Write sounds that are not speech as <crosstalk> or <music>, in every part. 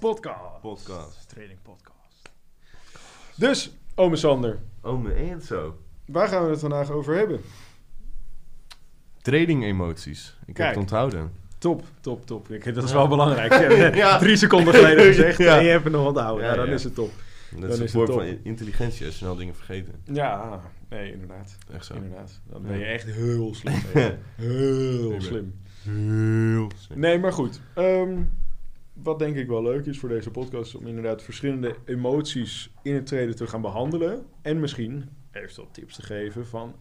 Podcast. Trading podcast. Dus, ome Sander, Oh, me Enzo. waar gaan we het vandaag over hebben? Trading emoties. Ik Kijk. heb het onthouden. Top, top, top. Ik, dat is wel belangrijk. Je <laughs> hebt Ja. <laughs> Drie seconden geleden <laughs> gezegd Ja. en je hebt het nog onthouden. Ja, Ja, dan ja. is het top. Dat Dan is een is vorm het van top. in- intelligentie als je snel dingen vergeten. Ja, nee, inderdaad. Echt zo. Inderdaad. Dan ben je echt heel slim. Heel slim. Heel slim. Nee, maar goed. Ehm, wat denk ik wel leuk is voor deze podcast... om inderdaad verschillende emoties in het treden te gaan behandelen. En misschien eventueel tips te geven van...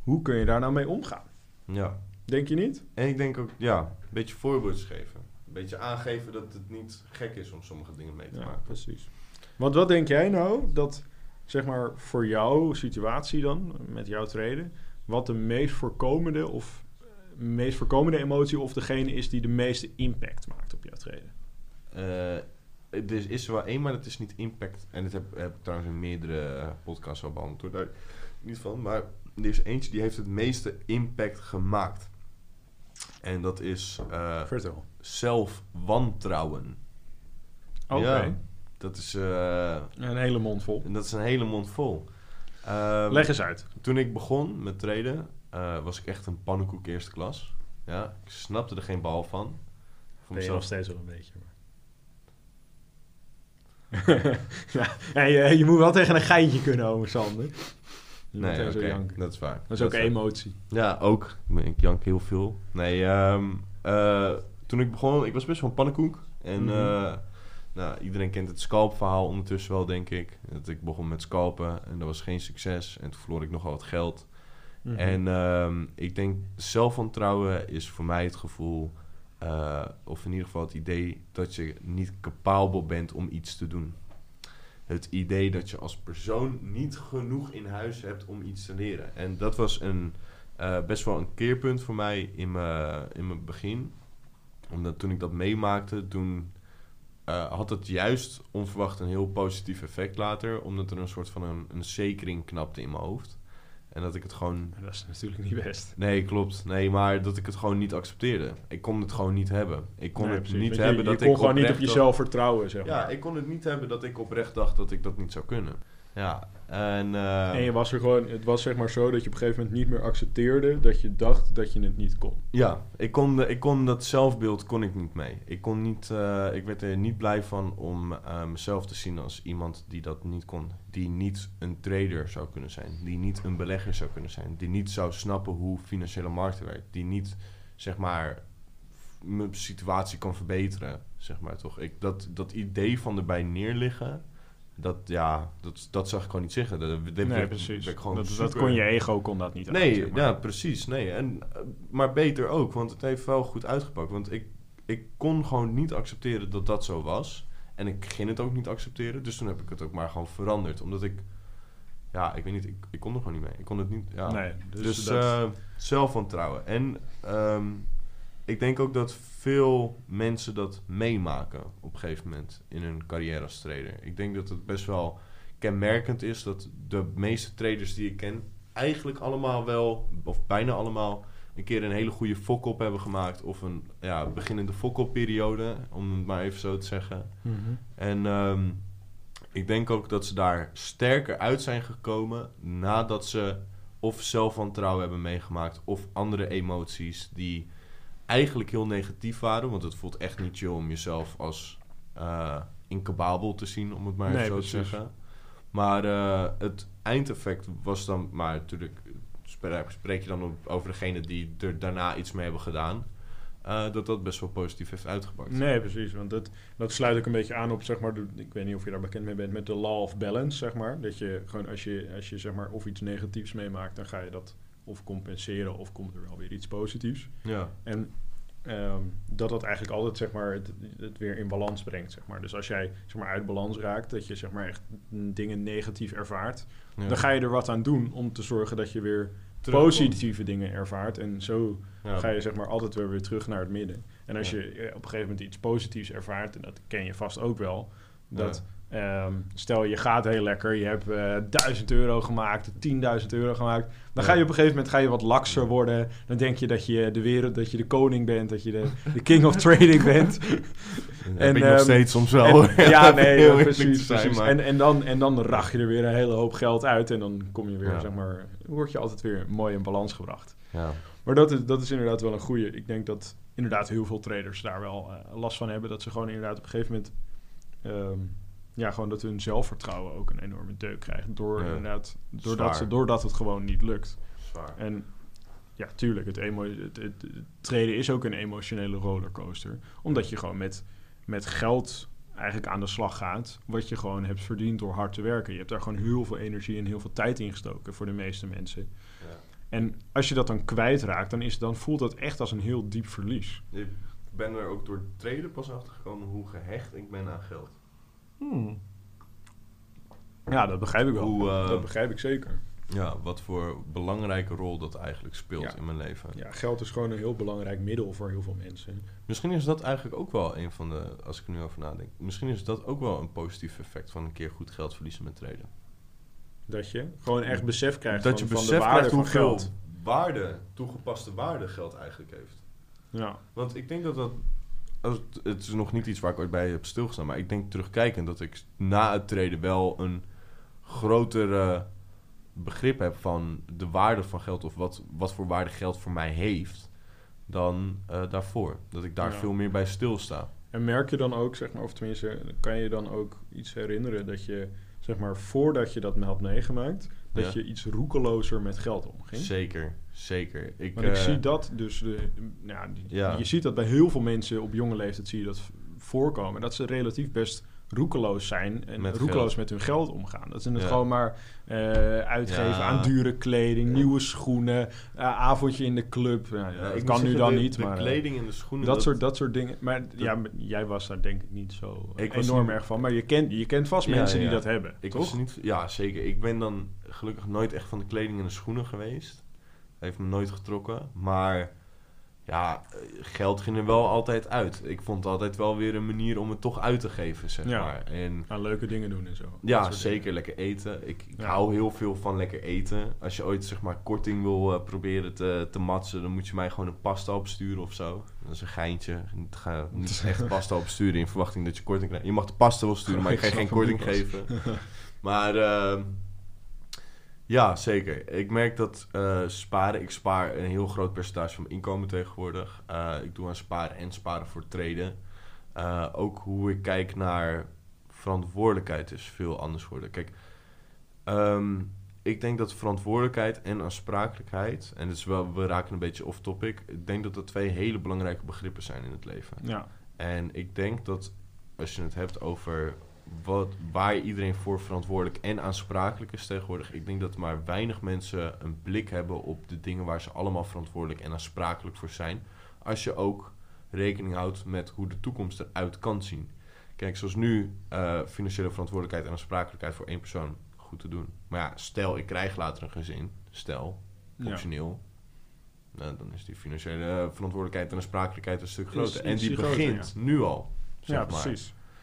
hoe kun je daar nou mee omgaan? Ja. Denk je niet? En ik denk ook, ja, een beetje voorbeelds geven. Een beetje aangeven dat het niet gek is om sommige dingen mee te Ja, maken. precies. Want wat denk jij nou dat, zeg maar, voor jouw situatie dan, met jouw treden, wat de meest voorkomende of meest voorkomende emotie of degene is die de meeste impact maakt op jouw treden? Eh, er is, er wel één, maar dat is niet impact. En dat heb, heb ik trouwens in meerdere eh, podcasts al behandeld. Hoor. Daar niet van. Maar er is eentje die heeft het meeste impact gemaakt. En dat is eh, Vertel. zelfwantrouwen. Oké. Ja, dat is, eh, Een hele mond vol. en dat is een hele mond vol. Ehm, Leg eens uit. Toen ik begon met traden, eh, was ik echt een pannenkoek eerste klas. Ja, ik snapte er geen bal van. Voor Ben je nog mezelf. steeds wel een beetje. Maar. <laughs> ja, je, je moet wel tegen een geintje kunnen, ome Sander. Je moet Nee, oké, dat is waar. Dat is ook emotie. Ja, ook. Ik jank heel veel. Nee, ehm, eh, toen ik begon, ik was best wel een pannenkoek. En Mhm. eh, nou, iedereen kent het scalpverhaal ondertussen wel, denk ik. Dat ik begon met scalpen en dat was geen succes. En toen verloor ik nogal wat geld. Mhm. En ehm, ik denk, zelfvertrouwen is voor mij het gevoel... eh, of in ieder geval het idee dat je niet capabel bent om iets te doen. Het idee dat je als persoon niet genoeg in huis hebt om iets te leren. En dat was een, eh, best wel een keerpunt voor mij in mijn, in mijn begin. Omdat toen ik dat meemaakte, toen eh, had het juist onverwacht een heel positief effect later. Omdat er een soort van een, een zekering knapte in mijn hoofd. En dat ik het gewoon dat is natuurlijk niet best. Nee, klopt. Nee, maar dat ik het gewoon niet accepteerde. Ik kon het gewoon niet hebben. Ik kon Nee, het precies. niet Want je- hebben je, dat kon ik gewoon niet op jezelf vertrouwen, zeg maar. Ja, ik kon het niet hebben dat ik oprecht dacht dat ik dat niet zou kunnen. Ja, en... eh, En je was er gewoon, het was zeg maar zo dat je op een gegeven moment niet meer accepteerde dat je dacht dat je het niet kon. Ja, ik kon, de, ik kon dat zelfbeeld kon ik niet mee. Ik, kon niet, eh, ik werd er niet blij van om eh, mezelf te zien als iemand die dat niet kon. Die niet een trader zou kunnen zijn. Die niet een belegger zou kunnen zijn. Die niet zou snappen hoe financiële markten werkt. Die niet, zeg maar, mijn situatie kan verbeteren. Zeg maar toch. Ik, dat, dat idee van erbij neerliggen. Dat, ja, dat, dat zag ik gewoon niet zeggen. Dat, dat Nee, precies. Dat, dat super- kon je ego kon dat niet Nee, zeg maar. ja, precies. Nee. En, eh, maar beter ook, want het heeft wel goed uitgepakt. Want ik, ik kon gewoon niet accepteren dat dat zo was. En ik ging het ook niet accepteren. Dus toen heb ik het ook maar gewoon veranderd. Omdat ik... Ja, ik weet niet. Ik, ik kon er gewoon niet mee. Ik kon het niet... Ja. Nee, dus, Dus, dat, zelfwantrouwen. En ehm, ik denk ook dat veel mensen dat meemaken op een gegeven moment in hun carrière als trader. Ik denk dat het best wel kenmerkend is dat de meeste traders die ik ken eigenlijk allemaal wel, of bijna allemaal, een keer een hele goede fok-op hebben gemaakt. Of een ja, beginnende fok-op periode, om het maar even zo te zeggen. Mhm. En ehm, ik denk ook dat ze daar sterker uit zijn gekomen nadat ze of zelfwantrouwen hebben meegemaakt of andere emoties die eigenlijk heel negatief waren. Want het voelt echt niet chill om jezelf als eh incapabel te zien, om het maar Nee, zo precies. te zeggen. Maar eh, het eindeffect was dan, maar natuurlijk spreek, je dan op, over degene die er daarna iets mee hebben gedaan. eh, dat dat best wel positief heeft uitgepakt. Nee, precies. Want dat, dat sluit ook een beetje aan op, zeg maar, de, ik weet niet of je daar bekend mee bent, met de law of balance, zeg maar. Dat je gewoon, als je, als je zeg maar, of iets negatiefs meemaakt, dan ga je dat of compenseren of komt er wel weer iets positiefs. Ja. En ehm, dat dat eigenlijk altijd zeg maar, het, het weer in balans brengt. Zeg maar. Dus als jij zeg maar, uit balans raakt, dat je zeg maar, echt dingen negatief ervaart, Ja. dan ga je er wat aan doen om te zorgen dat je weer Terugkomt. positieve dingen ervaart. En zo Ja. ga je zeg maar, altijd weer, weer terug naar het midden. En als Ja. je eh, op een gegeven moment iets positiefs ervaart, en dat ken je vast ook wel, dat ehm, stel je gaat heel lekker, je hebt eh 1000 euro gemaakt, 10.000 euro gemaakt, dan ga je op een gegeven moment ga je wat lakser worden. Dan denk je dat je de wereld, dat je de koning bent, dat je de, de king of trading bent. <laughs> En, ik nog ehm, steeds soms wel. En- <laughs> ja, nee, ja, precies. zijn, En, en, dan, en dan rach je er weer een hele hoop geld uit. En dan kom je weer, Ja. zeg maar, word je altijd weer mooi in balans gebracht. Ja. Maar dat is, dat is inderdaad wel een goede. Ik denk dat inderdaad heel veel traders daar wel eh, last van hebben. Dat ze gewoon inderdaad op een gegeven moment... ehm, ja, gewoon dat hun zelfvertrouwen ook een enorme deuk krijgt. Door, Ja. inderdaad, doordat, ze, doordat het gewoon niet lukt. Zwaar. En ja, tuurlijk, het, emo het, het, het treden is ook een emotionele rollercoaster. Omdat je gewoon met, met geld eigenlijk aan de slag gaat. Wat je gewoon hebt verdiend door hard te werken. Je hebt daar gewoon heel veel energie en heel veel tijd in gestoken voor de meeste mensen. Ja. En als je dat dan kwijtraakt, dan, is, dan voelt dat echt als een heel diep verlies. Ik ben er ook door het traden pas achter gekomen hoe gehecht ik ben aan geld. Ja, dat begrijp ik wel. Hoe, eh, dat begrijp ik zeker. Ja, wat voor belangrijke rol dat eigenlijk speelt Ja. in mijn leven. Ja, geld is gewoon een heel belangrijk middel voor heel veel mensen. Misschien is dat eigenlijk ook wel een van de, als ik er nu over nadenk, misschien is dat ook wel een positief effect van een keer goed geld verliezen met traden. Dat je gewoon echt besef krijgt dat van, je van besef de waarde krijgt van geld. waarde, toegepaste waarde geld eigenlijk heeft. Ja. Want ik denk dat dat, het, het is nog niet iets waar ik ooit bij heb stilgestaan, maar ik denk terugkijkend dat ik na het treden wel een groter eh, begrip heb van de waarde van geld of wat, wat voor waarde geld voor mij heeft dan eh, daarvoor. Dat ik daar Ja. veel meer bij stilsta. En merk je dan ook, zeg maar, of tenminste, kan je dan ook iets herinneren dat je, zeg maar, voordat je dat had meegemaakt, dat Ja. je iets roekelozer met geld omging? Zeker, zeker. Ik, Want ik eh, zie dat dus, de, nou, Ja. je ziet dat bij heel veel mensen op jonge leeftijd zie je dat voorkomen. Dat ze relatief best roekeloos zijn en Met roekeloos geld. met hun geld omgaan. Dat ze het Ja. gewoon maar eh, uitgeven Ja. aan dure kleding, Ja. nieuwe schoenen, eh, avondje in de club. Dat ik kan nu dan de, niet, de maar... kleding en de schoenen. dat, soort, dat soort dingen. Maar ja, jij was daar denk ik niet zo Ik enorm niet- erg van. Maar je kent, je kent vast mensen die dat hebben. Ik toch? was niet, ja, zeker. Ik ben dan gelukkig nooit echt van de kleding en de schoenen geweest. Heeft me nooit getrokken. Maar ja, geld ging er wel altijd uit. Ik vond het altijd wel weer een manier om het toch uit te geven, zeg Ja. maar. En leuke dingen doen en zo. Ja, zeker dingen. lekker eten. Ik, ik Ja. hou heel veel van lekker eten. Als je ooit zeg maar korting wil eh, proberen te, te matsen, dan moet je mij gewoon een pasta opsturen of zo. Dat is een geintje. Niet, ga niet <laughs> echt pasta opsturen in verwachting dat je korting krijgt. Je mag de pasta wel sturen, maar ik ga geen korting geven. <laughs> Maar ehm, ja, zeker. Ik merk dat eh, sparen, ik spaar een heel groot percentage van mijn inkomen tegenwoordig. Eh, ik doe aan sparen en sparen voor traden. Eh, ook hoe ik kijk naar verantwoordelijkheid is veel anders geworden. Kijk, ehm, ik denk dat verantwoordelijkheid en aansprakelijkheid, en is wel, we raken een beetje off topic. Ik denk dat dat twee hele belangrijke begrippen zijn in het leven. Ja, En ik denk dat als je het hebt over wat, waar iedereen voor verantwoordelijk en aansprakelijk is tegenwoordig, ik denk dat maar weinig mensen een blik hebben op de dingen waar ze allemaal verantwoordelijk en aansprakelijk voor zijn. Als je ook rekening houdt met hoe de toekomst eruit kan zien. Kijk, zoals nu eh, financiële verantwoordelijkheid en aansprakelijkheid voor één persoon goed te doen. Maar ja, stel ik krijg later een gezin, stel, Ja. optioneel. Nou, dan is die financiële verantwoordelijkheid en aansprakelijkheid een stuk Is- groter. en die groter, begint nu al. Zeg ja maar.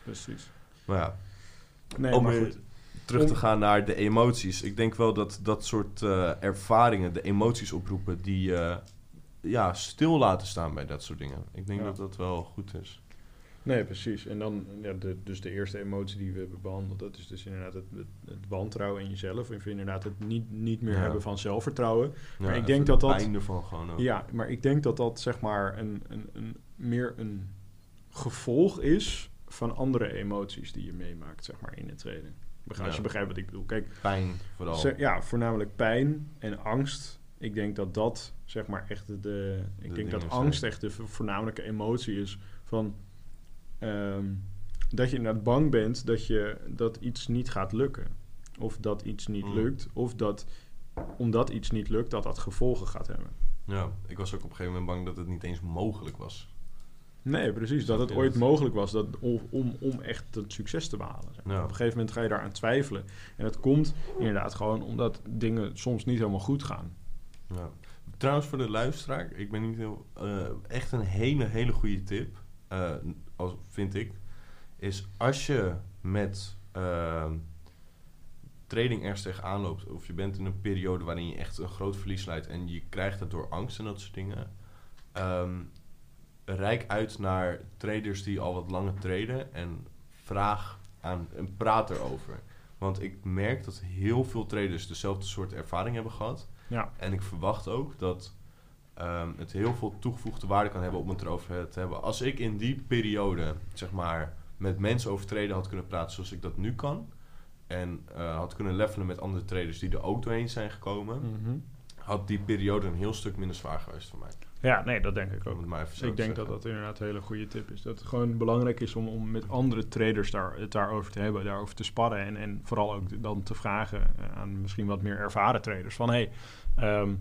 precies. Maar ja, Nee, om maar weer goed. terug te gaan naar de emoties. Ik denk wel dat dat soort eh, ervaringen, de emoties oproepen, die eh, ja, stil laten staan bij dat soort dingen. Ik denk Ja. dat dat wel goed is. Nee, precies. En dan, ja, de, dus de eerste emotie die we hebben behandeld, dat is dus inderdaad het, het, het wantrouwen in jezelf. Of inderdaad het niet, niet meer Ja. hebben van zelfvertrouwen. Ja, ik denk dat dat- pijn ervan gewoon ook. Ja, maar ik denk dat dat zeg maar een, een, een, meer een gevolg is van andere emoties die je meemaakt, zeg maar, in het. Beg- Als Ja. je begrijpt wat ik bedoel. Kijk, Pijn vooral. ja, voornamelijk pijn en angst. Ik denk dat dat, zeg maar, echt de... de- ik De denk dat angst zijn. echt de vo- voornamelijke emotie is van... ehm, dat je inderdaad bang bent dat, je, dat iets niet gaat lukken. Of dat iets niet Mm. lukt. Of dat, omdat iets niet lukt, dat dat gevolgen gaat hebben. Ja, ik was ook op een gegeven moment bang dat het niet eens mogelijk was. Nee, precies. Dat het ooit dat- mogelijk was dat, om, om, om echt het succes te behalen. zeg. Ja. Op een gegeven moment ga je daaraan twijfelen. En dat komt inderdaad gewoon omdat dingen soms niet helemaal goed gaan. Ja. Trouwens, voor de luisteraar, ik ben niet heel. eh, echt een hele, hele goede tip, eh, als, vind ik. Is als je met ehm, trading ergens tegenaan loopt, of je bent in een periode waarin je echt een groot verlies leidt en je krijgt het door angst en dat soort dingen. ehm, rijk uit naar traders die al wat langer traden en vraag aan en praat erover. Want ik merk dat heel veel traders dezelfde soort ervaring hebben gehad. Ja, En ik verwacht ook dat ehm, het heel veel toegevoegde waarde kan hebben om het erover te hebben. Als ik in die periode, zeg maar, met mensen over traden had kunnen praten zoals ik dat nu kan. En eh, had kunnen levelen met andere traders die er ook doorheen zijn gekomen. Mhm. Had die periode een heel stuk minder zwaar geweest voor mij. Ja nee, dat denk ik ook. maar Ik denk dat zeggen. dat inderdaad een hele goede tip is. Dat het gewoon belangrijk is om, om met andere traders daar, het daarover te hebben, daarover te sparren. En, en vooral ook dan te vragen eh, aan misschien wat meer ervaren traders. Van hey, ehm,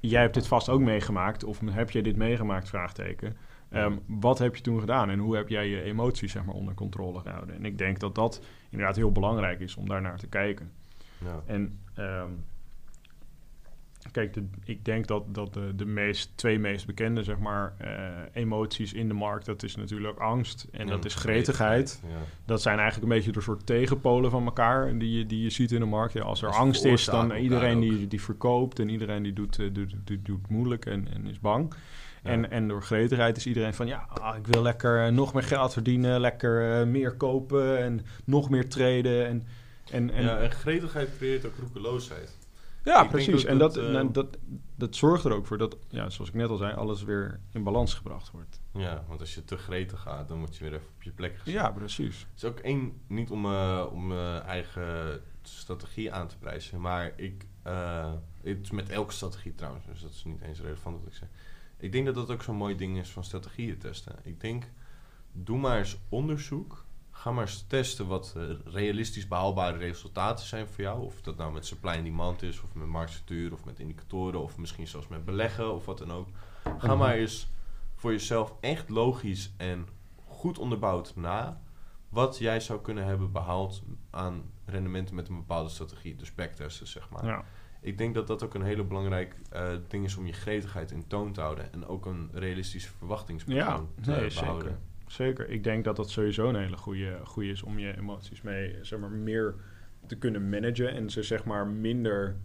jij hebt dit vast ook meegemaakt. Of heb jij dit meegemaakt? Vraagteken. Ehm, wat heb je toen gedaan en hoe heb jij je emoties zeg maar, onder controle gehouden? En ik denk dat dat inderdaad heel belangrijk is om daar naar te kijken. Ja. En ehm, kijk, de, ik denk dat, dat de, de meest, twee meest bekende zeg maar, eh, emoties in de markt, dat is natuurlijk angst en dat is gretigheid. Ja. Dat zijn eigenlijk een beetje de soort tegenpolen van elkaar die je, die je ziet in de markt. Ja, als er angst is, dan iedereen die, die verkoopt en iedereen die doet, eh, doet, doet, doet moeilijk en, en is bang. Ja. En, en door gretigheid is iedereen van ja, ah, ik wil lekker eh, nog meer geld verdienen, lekker meer kopen en nog meer traden. En, en, en, ja, en gretigheid creëert ook roekeloosheid. Ja, Ik precies. dat en dat, het, eh, nou, dat, dat zorgt er ook voor dat, ja, zoals ik net al zei, alles weer in balans gebracht wordt. Ja, want als je te gretig gaat, dan word je weer even op je plek gezet. Ja, precies. Het is ook één, niet om, eh, om mijn eigen strategie aan te prijzen, maar ik, eh, het is met elke strategie trouwens, dus dat is niet eens relevant wat ik zeg. Ik denk dat dat ook zo'n mooi ding is van strategieën testen. Ik denk, doe maar eens onderzoek. Ga maar eens testen wat eh, realistisch behaalbare resultaten zijn voor jou. Of dat nou met supply en demand is, of met marktstructuur, of met indicatoren, of misschien zelfs met beleggen, of wat dan ook. Ga Mhm. maar eens voor jezelf echt logisch en goed onderbouwd na wat jij zou kunnen hebben behaald aan rendementen met een bepaalde strategie. Dus backtesten, zeg maar. Ja. Ik denk dat dat ook een hele belangrijk eh, ding is om je gretigheid in toon te houden. En ook een realistische verwachtingspatroon Ja, te nee, behouden. zeker. Zeker. Ik denk dat dat sowieso een hele goede, goede is om je emoties mee, zeg maar, meer te kunnen managen en ze, zeg maar, minder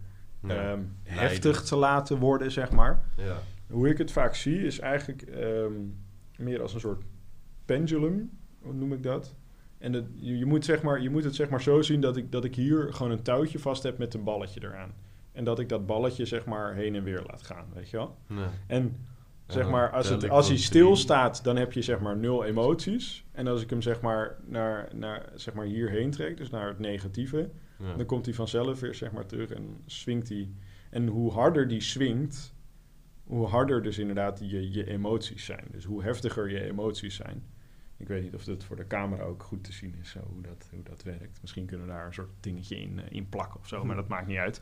Ja. ehm, heftig te laten worden, zeg maar. ja. Hoe ik het vaak zie is eigenlijk ehm, meer als een soort pendulum, hoe noem ik dat? En dat, je, je, moet zeg maar, je moet het zeg maar zo zien dat ik, dat ik hier gewoon een touwtje vast heb met een balletje eraan. En dat ik dat balletje zeg maar heen en weer laat gaan, weet je wel? Nee. En zeg maar, als, het, als hij stilstaat, dan heb je zeg maar nul emoties. En als ik hem zeg maar, naar, naar, zeg maar hierheen trek, dus naar het negatieve, Ja. dan komt hij vanzelf weer zeg maar terug en swingt hij. En hoe harder die swingt, hoe harder dus inderdaad je, je emoties zijn. Dus hoe heftiger je emoties zijn. Ik weet niet of dat voor de camera ook goed te zien is, zo, hoe, dat, hoe dat werkt. Misschien kunnen we daar een soort dingetje in, eh, in plakken of zo, maar dat maakt niet uit.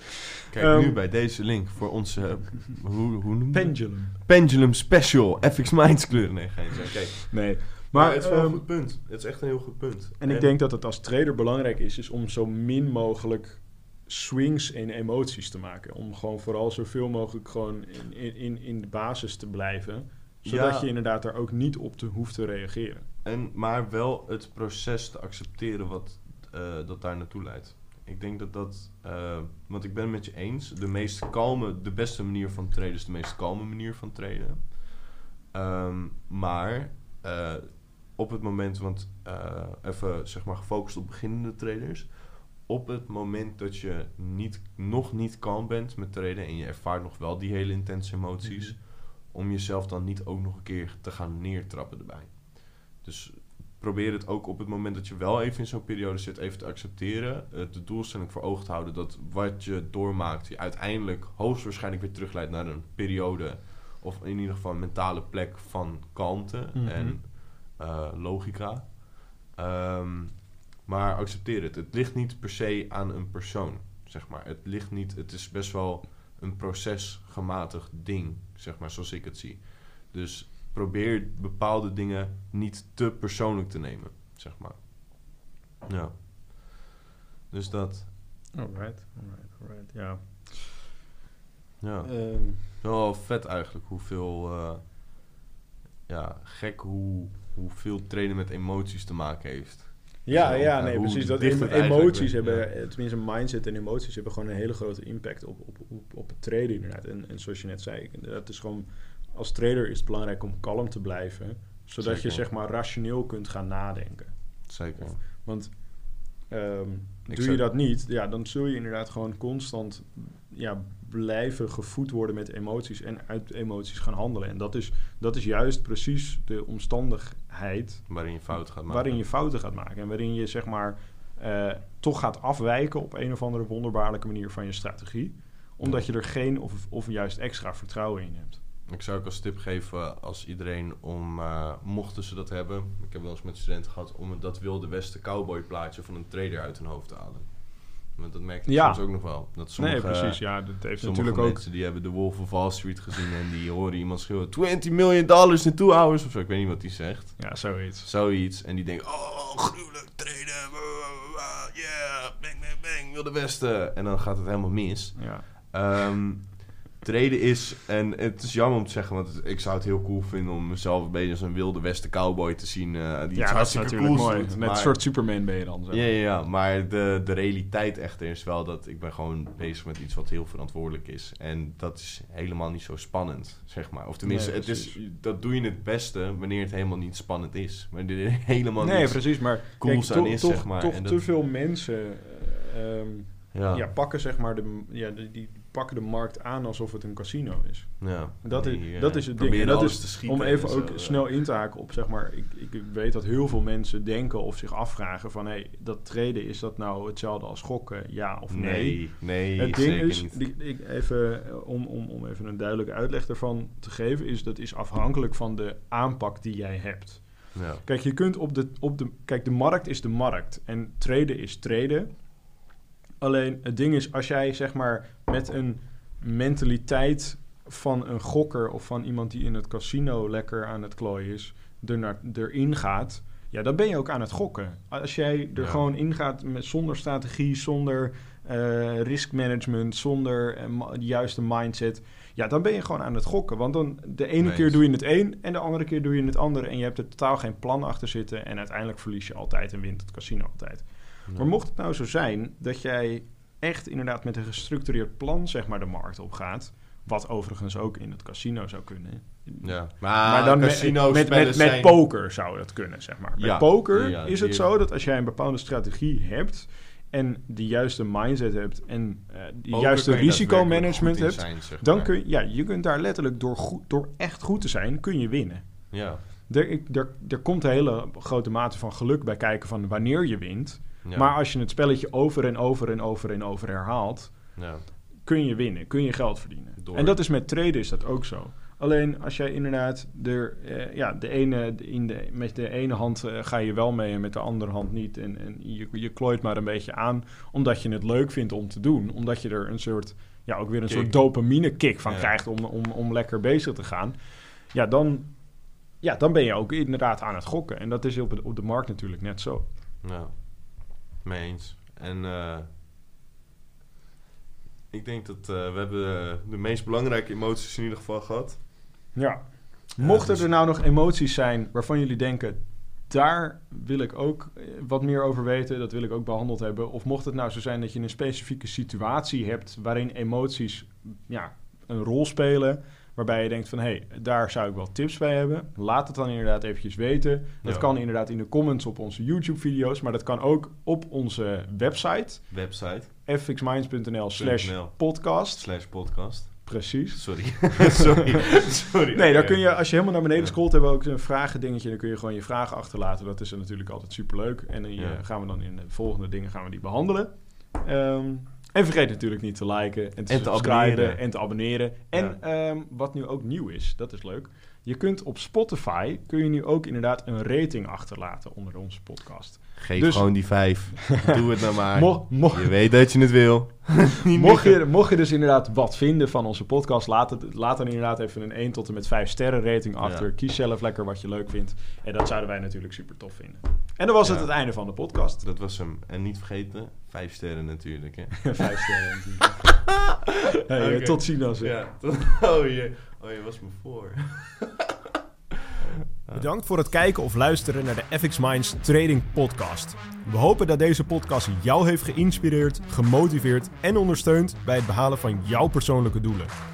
Kijk Ehm, nu bij deze link voor onze, eh, hoe, hoe noem? Pendulum. Pendulum Special, FX Minds kleuren. Nee, geen zin. Oké. Nee, Maar, maar... het is wel ehm, een goed punt. Het is echt een heel goed punt. En ik denk dat het als trader belangrijk is, is om zo min mogelijk swings in emoties te maken. Om gewoon vooral zoveel mogelijk gewoon in, in- in, in de basis te blijven. Zodat Ja. je inderdaad daar ook niet op te, hoeft te reageren. En, maar wel het proces te accepteren wat eh, dat daar naartoe leidt. Ik denk dat dat, eh, want ik ben het met je eens, de meest kalme, de beste manier van traden is de meest kalme manier van traden. Ehm, maar eh, op het moment, want eh, even zeg maar gefocust op beginnende traders, op het moment dat je niet, nog niet kalm bent met traden en je ervaart nog wel die hele intense emoties, Mhm. Om jezelf dan niet ook nog een keer te gaan neertrappen erbij. Dus probeer het ook op het moment dat je wel even in zo'n periode zit, even te accepteren. eh, de doelstelling voor ogen te houden dat wat je doormaakt, je uiteindelijk hoogstwaarschijnlijk weer terugleidt naar een periode. Of in ieder geval een mentale plek van kalmte Mhm. en eh, logica. Ehm, maar accepteer het. Het ligt niet per se aan een persoon, zeg maar. Het ligt niet, het is best wel een procesgematigd ding, zeg maar, zoals ik het zie. Dus probeer bepaalde dingen niet te persoonlijk te nemen, zeg maar. Ja. Dus dat, Alright, alright, alright. Ja. ja. Ehm, Wel vet eigenlijk hoeveel, eh, ja, gek hoe, hoeveel trainen met emoties te maken heeft. Ja, ja, ja, nee, precies. Dat emoties hebben, eh, tenminste mindset en emoties hebben gewoon een hele grote impact op, op, op, op het traden inderdaad. En, en zoals je net zei, het is gewoon, als trader is het belangrijk om kalm te blijven, zodat je zeg maar rationeel kunt gaan nadenken. Zeker. Want ehm, doe zou- je dat niet, ja, dan zul je inderdaad gewoon constant ja, blijven gevoed worden met emoties en uit emoties gaan handelen. En dat is, dat is juist precies de omstandigheid Waarin je fout gaat maken. waarin je fouten gaat maken. En waarin je zeg maar eh, toch gaat afwijken op een of andere wonderbaarlijke manier van je strategie. Omdat je er geen of, of juist extra vertrouwen in hebt. Ik zou ook als tip geven als iedereen om, eh, mochten ze dat hebben, ik heb wel eens met studenten gehad, om dat wilde westen cowboy plaatje van een trader uit hun hoofd te halen. Want dat merk je Ja. soms ook nog wel. Dat sommige, nee, precies. Ja, dat heeft natuurlijk ook... mensen die hebben de Wolf of Wall Street gezien en die horen iemand schreeuwen 20 million dollars in two hours of zo. Ik weet niet wat die zegt. Ja, zoiets. Zoiets. En die denken, oh, gruwelijk wa, Yeah, bang, bang, bang, wilde westen. En dan gaat het helemaal mis. Ja. Ehm treden is, en het is jammer om te zeggen, want ik zou het heel cool vinden om mezelf een beetje als een wilde westen cowboy te zien. eh die ja, dat is natuurlijk cools mooi. doet, maar- een soort Superman ben je dan. Zeg. Ja, ja, ja, maar de, de realiteit echter is wel dat ik ben gewoon bezig met iets wat heel verantwoordelijk is. En dat is helemaal niet zo spannend, zeg maar. Of tenminste, Nee, het is, dat doe je het beste wanneer het helemaal niet spannend is. Wanneer er <laughs> helemaal Nee, niet... precies. Maar cools kijk, aan to- is, toch, zeg maar. toch En te veel mensen eh, ehm, Ja, ja. pakken zeg maar de, ja, die, die pakken de markt aan alsof het een casino is. ja. Dat is- Die, eh, dat is het ding. En dat is schieten Om en even ook eh. snel in te haken op, zeg maar, ik, ik weet dat heel veel mensen denken of zich afvragen van, hé, hey, dat treden, is dat nou hetzelfde als gokken, ja of nee? Nee, nee, Het ding zeker is, niet. die, ik even, eh, om, om, om even een duidelijke uitleg ervan te geven, is dat is afhankelijk van de aanpak die jij hebt. Ja. Kijk, je kunt op de, op de, kijk, de markt is de markt en traden is traden. Alleen het ding is, als jij zeg maar met een mentaliteit van een gokker of van iemand die in het casino lekker aan het klooien is, er naar, erin gaat, ja, dan ben je ook aan het gokken. Als jij er Ja. gewoon ingaat met, zonder strategie, zonder eh risk management, zonder eh, de juiste mindset, ja, dan ben je gewoon aan het gokken. Want dan de ene Nee, keer doe je het een en de andere keer doe je het andere. En je hebt er totaal geen plan achter zitten. En uiteindelijk verlies je altijd en wint het casino altijd. Maar mocht het nou zo zijn dat jij echt inderdaad met een gestructureerd plan zeg maar de markt op gaat. Wat overigens ook in het casino zou kunnen. Ja. Maar, maar dan met, casino met, met, met zijn- poker zou dat kunnen, zeg maar. Met Ja. poker Ja, is het zo dat als jij een bepaalde strategie hebt... en de juiste mindset hebt en eh de Poker juiste risicomanagement hebt... zijn, zeg dan kun je, ja, je kunt daar letterlijk door, goed, door echt goed te zijn, kun je winnen. Ja. Er, ik- er, er komt een hele grote mate van geluk bij kijken van wanneer je wint. Ja. Maar als je het spelletje over en over en over en over herhaalt, ja. kun je winnen, kun je geld verdienen. Door- En dat is met traden is dat ook zo. Alleen als jij inderdaad er, eh, ja, de ene, in de, met de ene hand eh, ga je wel mee en met de andere hand niet. En, en je, je klooit maar een beetje aan omdat je het leuk vindt om te doen. Omdat je er een soort, ja, ook weer een Kick. soort dopamine kick van Ja. krijgt om, om, om lekker bezig te gaan. Ja, dan, ja, dan ben je ook inderdaad aan het gokken. En dat is op de, op de markt natuurlijk net zo. Ja, mee eens. En eh, ik denk dat eh, we hebben de meest belangrijke emoties in ieder geval gehad. Ja. Mochten dus- er nou nog emoties zijn waarvan jullie denken, daar wil ik ook eh, wat meer over weten, dat wil ik ook behandeld hebben. Of mocht het nou zo zijn dat je een specifieke situatie hebt waarin emoties ja, een rol spelen, waarbij je denkt van hé, hey, daar zou ik wel tips bij hebben. Laat het dan inderdaad eventjes weten. Dat Ja. kan inderdaad in de comments op onze YouTube-video's, maar dat kan ook op onze website Website, fxminds.nl slash podcast. slash podcast. Precies. Sorry. <laughs> Sorry. <laughs> Sorry. Nee, dan kun je, als je helemaal naar beneden scrolt, hebben we ook een vragen dingetje. Dan kun je gewoon je vragen achterlaten. Dat is natuurlijk altijd superleuk. En dan Ja. gaan we dan in de volgende dingen gaan we die behandelen. Ehm, en vergeet natuurlijk niet te liken en te, En te subscriben abonneren. en te abonneren. En ehm, wat nu ook nieuw is, dat is leuk. Je kunt op Spotify, kun je nu ook inderdaad een rating achterlaten onder onze podcast. Geef Dus- gewoon die vijf. <laughs> Doe het nou maar. Mo- mo- Je weet dat je het wil. <laughs> Mocht, je, mocht je dus inderdaad wat vinden van onze podcast, laat, het, laat dan inderdaad even een 1 tot en met 5 sterren rating achter. Ja. Kies zelf lekker wat je leuk vindt. En dat zouden wij natuurlijk super tof vinden. En dan was het het einde van de podcast. Dat was hem. En niet vergeten, vijf sterren natuurlijk. Hè. <laughs> 5 sterren natuurlijk. <laughs> Hey, Oké. Tot ziens. hè. Ja, tot, <laughs> oh, je, oh, je was me voor. Bedankt voor het kijken of luisteren naar de FX Minds Trading Podcast. We hopen dat deze podcast jou heeft geïnspireerd, gemotiveerd en ondersteund bij het behalen van jouw persoonlijke doelen.